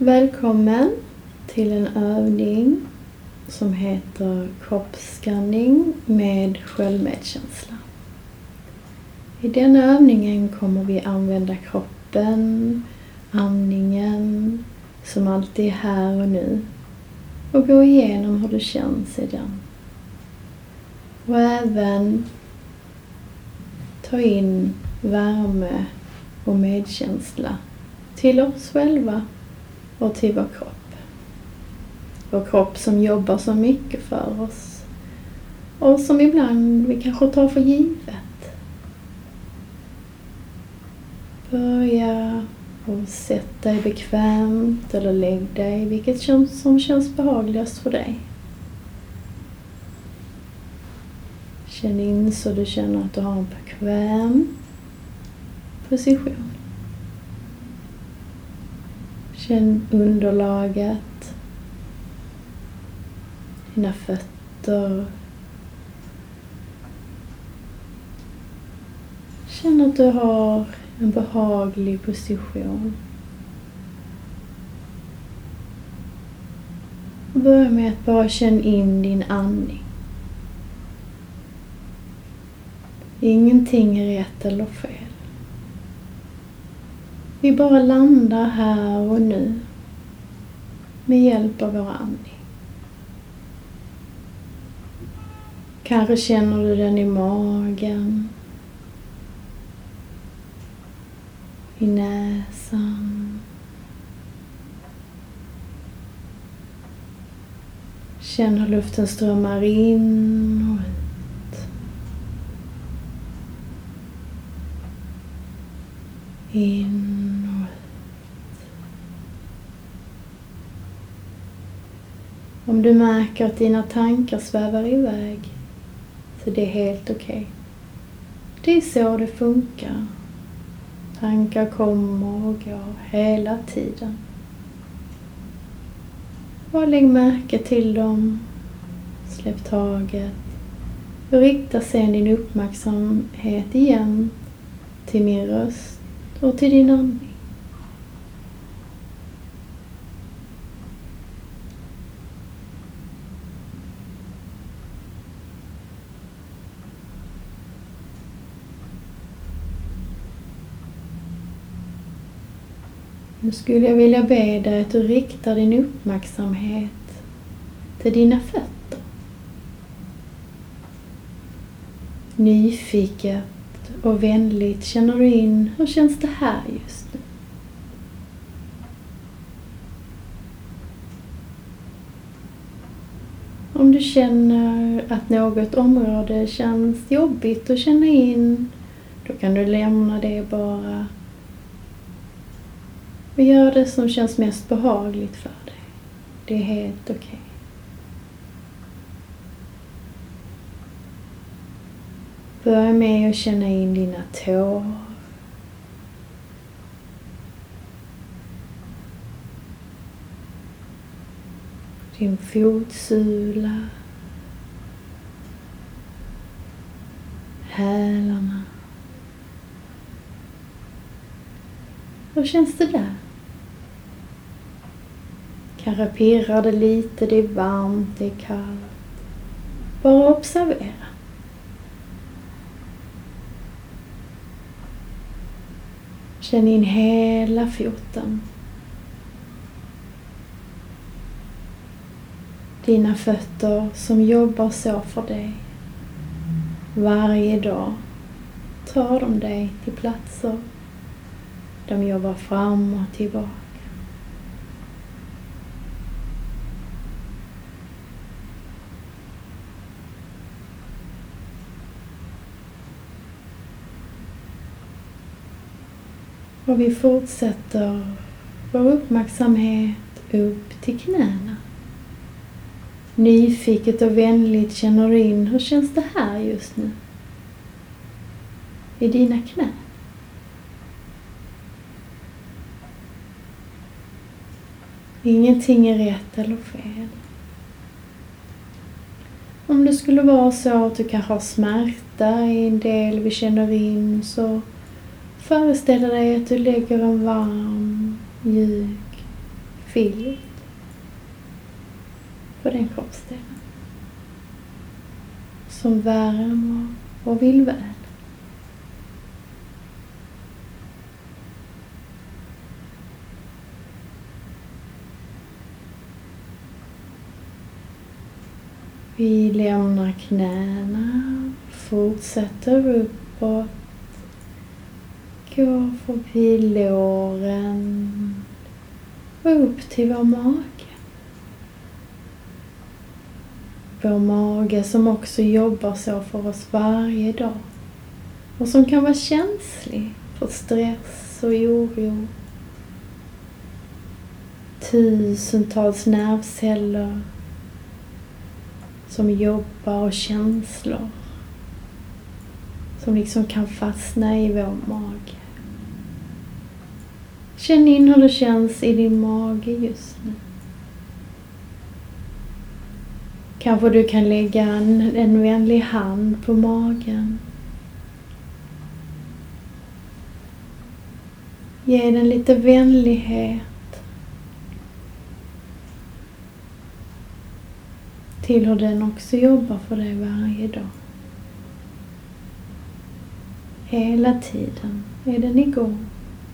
Välkommen till en övning som heter kroppsskanning med självmedkänsla. I denna övningen kommer vi använda kroppen, andningen, som alltid är här och nu och gå igenom hur det känns i den. Och även ta in värme och medkänsla till oss själva och till vår kropp. Vår kropp som jobbar så mycket för oss och som ibland vi kanske tar för givet. Börja och sätt dig bekvämt eller lägg dig vilket som känns behagligast för dig. Känn in så du känner att du har en bekväm position. Känn underlaget, dina fötter. Känn att du har en behaglig position. Börja med att bara känna in din andning. Ingenting är rätt eller fel. Vi bara landar här och nu med hjälp av vår andning. Kanske känner du den i magen, i näsan. Känn hur luften strömmar in och ut. In och ut. Om du märker att dina tankar svävar iväg så det är helt okej. Okay. Det är så det funkar. Tankar kommer och går hela tiden. Bara lägg märke till dem. Släpp taget. Och rikta sedan din uppmärksamhet igen till min röst och till din andning. Nu skulle jag vilja be dig att du riktar din uppmärksamhet till dina fötter. Nyfiket och vänligt känner du in, hur känns det här just nu? Om du känner att något område känns jobbigt att känna in, då kan du lämna det bara och gör det som känns mest behagligt för dig. Det är helt okej. Okay. Börja med att känna in dina tår. Din fotsula. Hälarna. Hur känns det där? Kanske pirrar det lite, det är varmt, det är kallt. Bara observera. Känn in hela foten. Dina fötter som jobbar så för dig. Varje dag tar de dig till platser. De jobbar fram och tillbaka. Och vi fortsätter vår uppmärksamhet upp till knäna. Nyfiket och vänligt känner du in, hur känns det här just nu? I dina knän. Ingenting är rätt eller fel. Om det skulle vara så att du kanske har smärta i en del vi känner in så Föreställ dig att du lägger en varm, mjuk filt på den kroppsdelen som värmer och vill väl. Vi lämnar knäna, fortsätter uppåt, går förbi låren och upp till vår mage. Vår mage som också jobbar så för oss varje dag och som kan vara känslig för stress och oro. Tusentals nervceller som jobbar och känslor som liksom kan fastna i vår mage. Känn in hur det känns i din mage just nu. Kanske du kan lägga en, en vänlig hand på magen. Ge den lite vänlighet. Till hur den också jobbar för dig varje dag. Hela tiden är den igång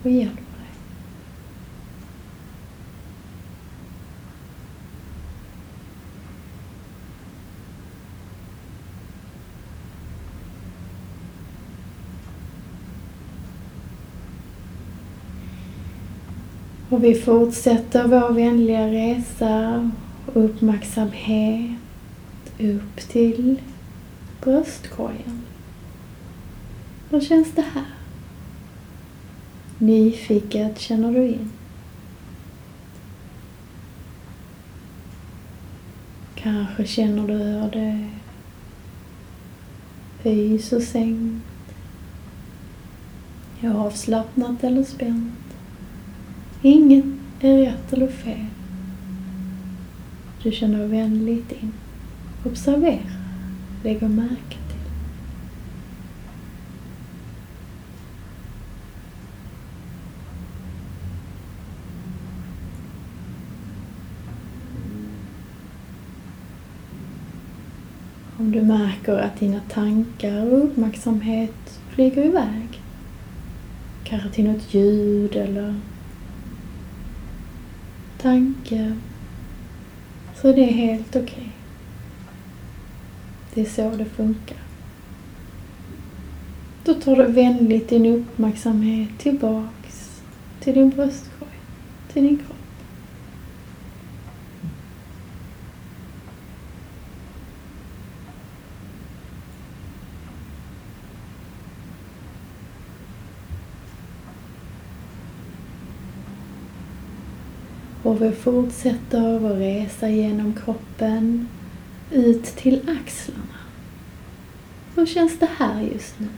och hjälper. Och vi fortsätter vår vänliga resa och uppmärksamhet upp till bröstkorgen. Hur känns det här? Nyfiket känner du in. Kanske känner du hur det höjs och sänkt. Avslappnat eller spänt. Inget är rätt eller fel. Du känner vänligt in. Observera. Lägg märke till. Om du märker att dina tankar och uppmärksamhet flyger iväg, kanske till något ljud eller tanke så det är helt okej. Okay. Det är så det funkar. Då tar du vänligt din uppmärksamhet tillbaks till din bröstkorg, till din kropp. Och vi fortsätter vår resa genom kroppen ut till axlarna. Hur känns det här just nu?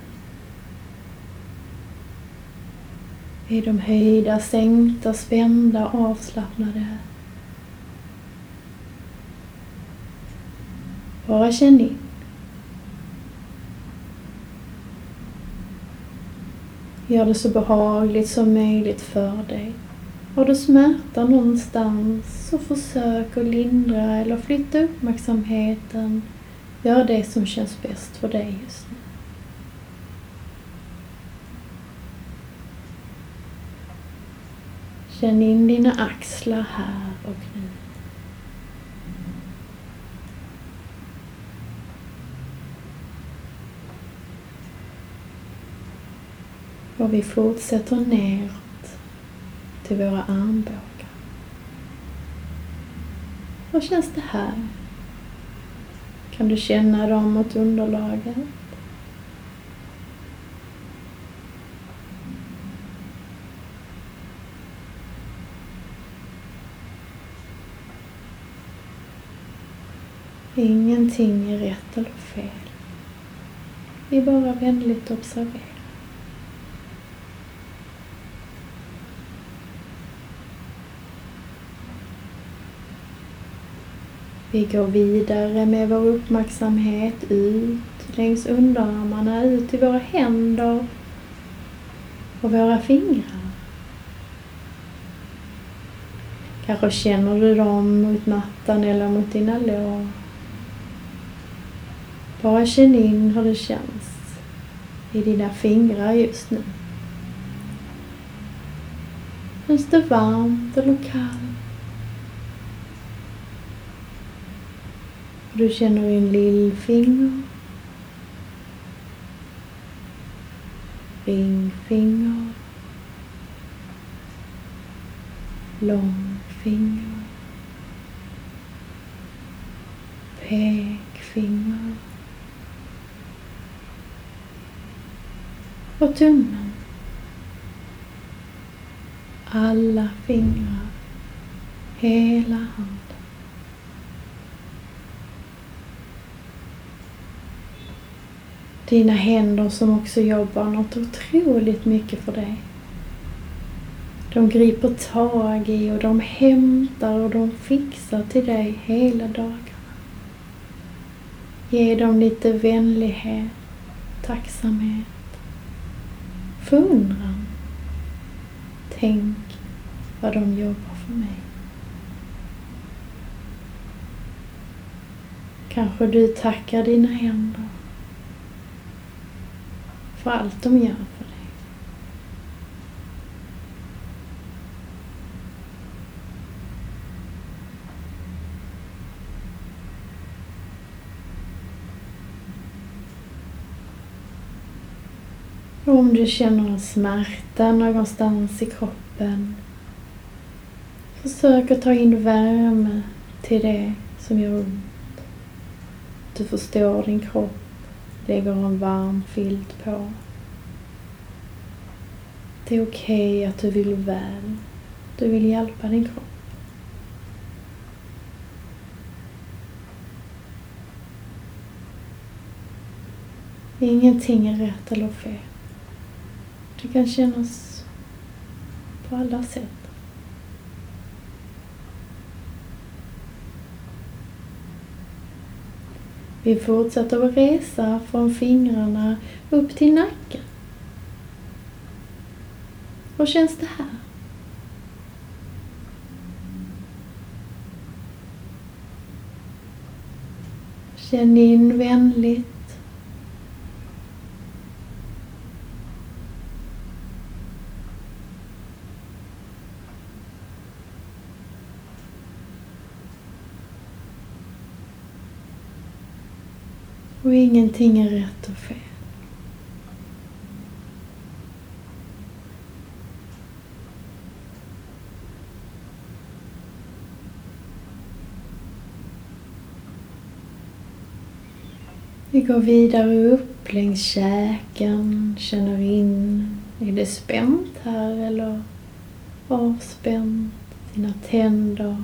Är de höjda, sänkta, spända, avslappnade? Bara känn in. Gör det så behagligt som möjligt för dig. Har du smärta någonstans så försök att lindra eller flytta uppmärksamheten. Gör det som känns bäst för dig just nu. Känn in dina axlar här och nu. Och vi fortsätter ner till våra armbågar. Hur känns det här? Kan du känna dem mot underlaget? Ingenting är rätt eller fel. Vi bara vänligt observerar. Vi går vidare med vår uppmärksamhet ut längs underarmarna, ut till våra händer och våra fingrar. Kanske känner du dem mot mattan eller mot dina lår. Bara känn in hur det känns i dina fingrar just nu. Känns det varmt eller kallt? Du känner in lillfinger, ringfinger, långfinger, pekfinger och tummen. Alla fingrar, hela handen. Dina händer som också jobbar något otroligt mycket för dig. De griper tag i och de hämtar och de fixar till dig hela dagarna. Ge dem lite vänlighet, tacksamhet, förundran. Tänk vad de jobbar för mig. Kanske du tackar dina händer för allt de gör för dig. Och om du känner smärta någonstans i kroppen Försök att ta in värme till det som gör ont. Du förstår din kropp lägger en varm filt på. Det är okej okay att du vill väl. Du vill hjälpa din kropp. Ingenting är rätt eller fel. Det kan kännas på alla sätt. Vi fortsätter att resa från fingrarna upp till nacken. Hur känns det här? Känn in vänligt ingenting är rätt och fel. Vi går vidare upp längs käken, känner in, är det spänt här eller avspänt? Dina tänder,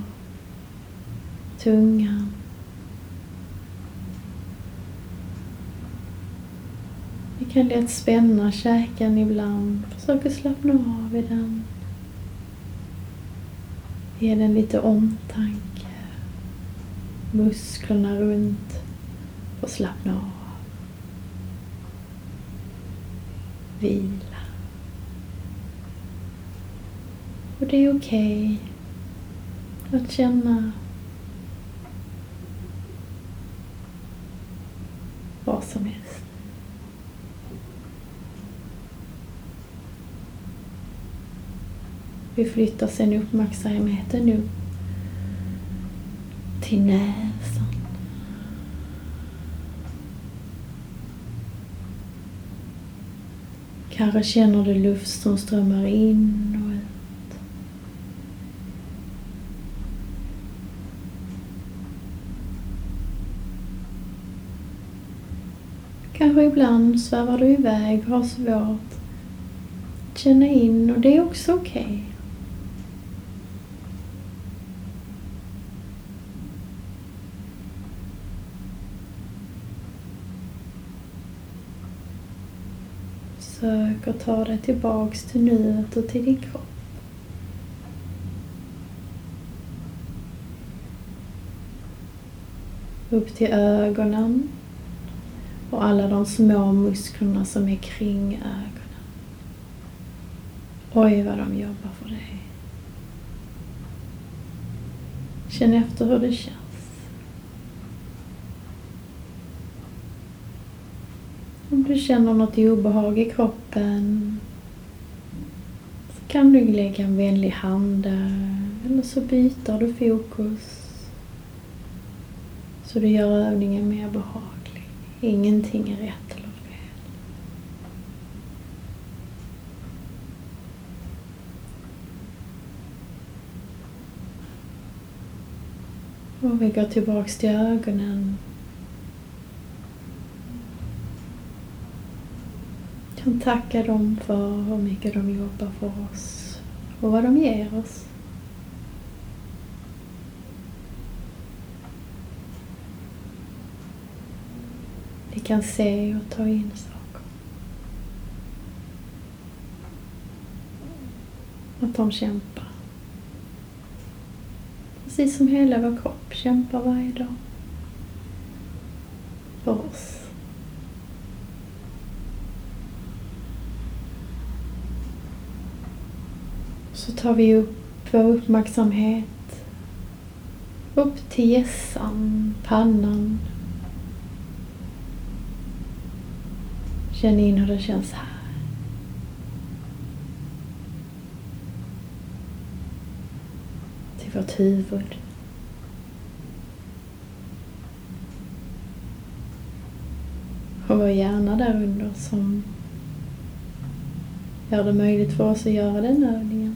tungan. Kan lätt spänna käken ibland. Försök att slappna av i den. Ge den lite omtanke. Musklerna runt får slappna av. Vila. Och det är okej okay att känna vad som är. Vi flyttar sen uppmärksamheten upp till näsan. Kanske känner du luft som strömmar in och ut. Kanske ibland svävar du iväg och har svårt att känna in och det är också okej. Okay. Försök att ta dig tillbaks till nuet och till din kropp. Upp till ögonen och alla de små musklerna som är kring ögonen. Oj vad de jobbar för dig. Känn efter hur det känns. Om du känner något obehag i kroppen så kan du lägga en vänlig hand där eller så byter du fokus så du gör övningen mer behaglig. Ingenting är rätt eller fel. Och vi går tillbaks till ögonen kan tacka dem för hur mycket de jobbar för oss och vad de ger oss. Vi kan se och ta in saker. Att de kämpar. Precis som hela vår kropp kämpar varje dag. För oss. Så tar vi upp vår uppmärksamhet upp till hjässan, pannan. Känn in hur det känns här. Till vårt huvud. Och vår hjärna där under som gör det möjligt för oss att göra den övningen.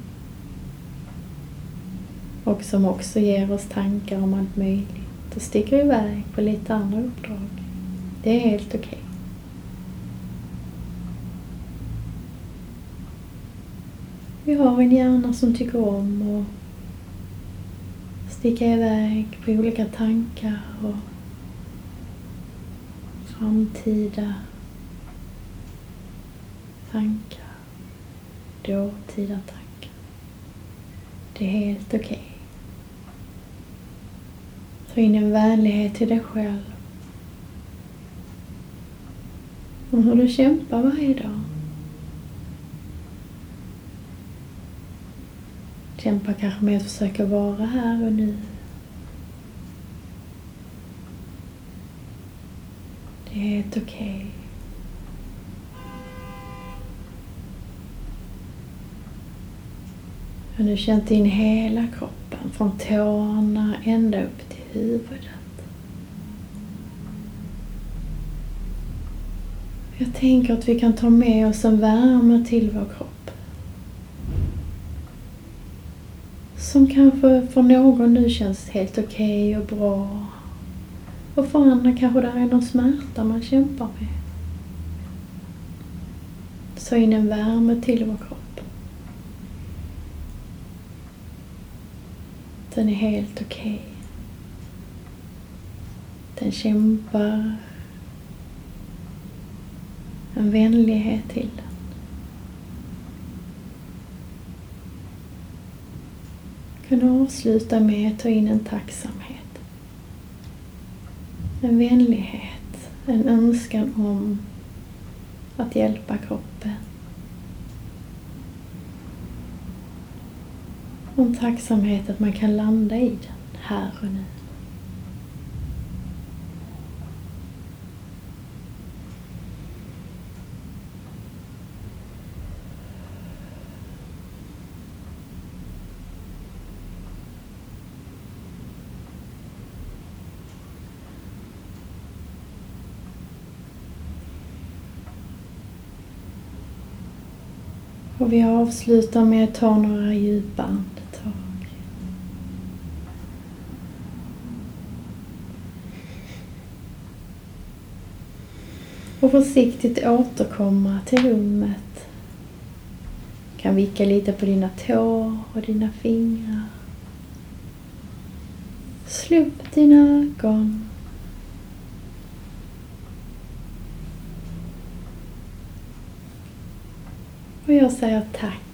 Och som också ger oss tankar om allt möjligt och sticker iväg på lite andra uppdrag. Det är helt okej. Okay. Vi har en hjärna som tycker om att sticka iväg på olika tankar och framtida tankar, dåtida tankar. Det är helt okej. Okay. Ta in en vänlighet till dig själv. Om hur du kämpar varje dag. Kämpar kanske med att försöka vara här och nu. Det är helt okej. Okay. Har du känt in hela kroppen, från tårna ända upp till huvudet. Jag tänker att vi kan ta med oss en värme till vår kropp. Som kanske för någon nu känns helt okej okay och bra. Och för andra kanske det är någon smärta man kämpar med. Så in en värme till vår kropp. Den är helt okej. Okay. Den kämpar. En vänlighet till den. Kan avsluta med att ta in en tacksamhet. En vänlighet, en önskan om att hjälpa kroppen. Och en tacksamhet att man kan landa i den här och nu. Och vi avslutar med att ta några djupa andetag. Och försiktigt återkomma till rummet. Du Kan vicka lite på dina tår och dina fingrar. Slå upp dina ögon. Och jag säger tack.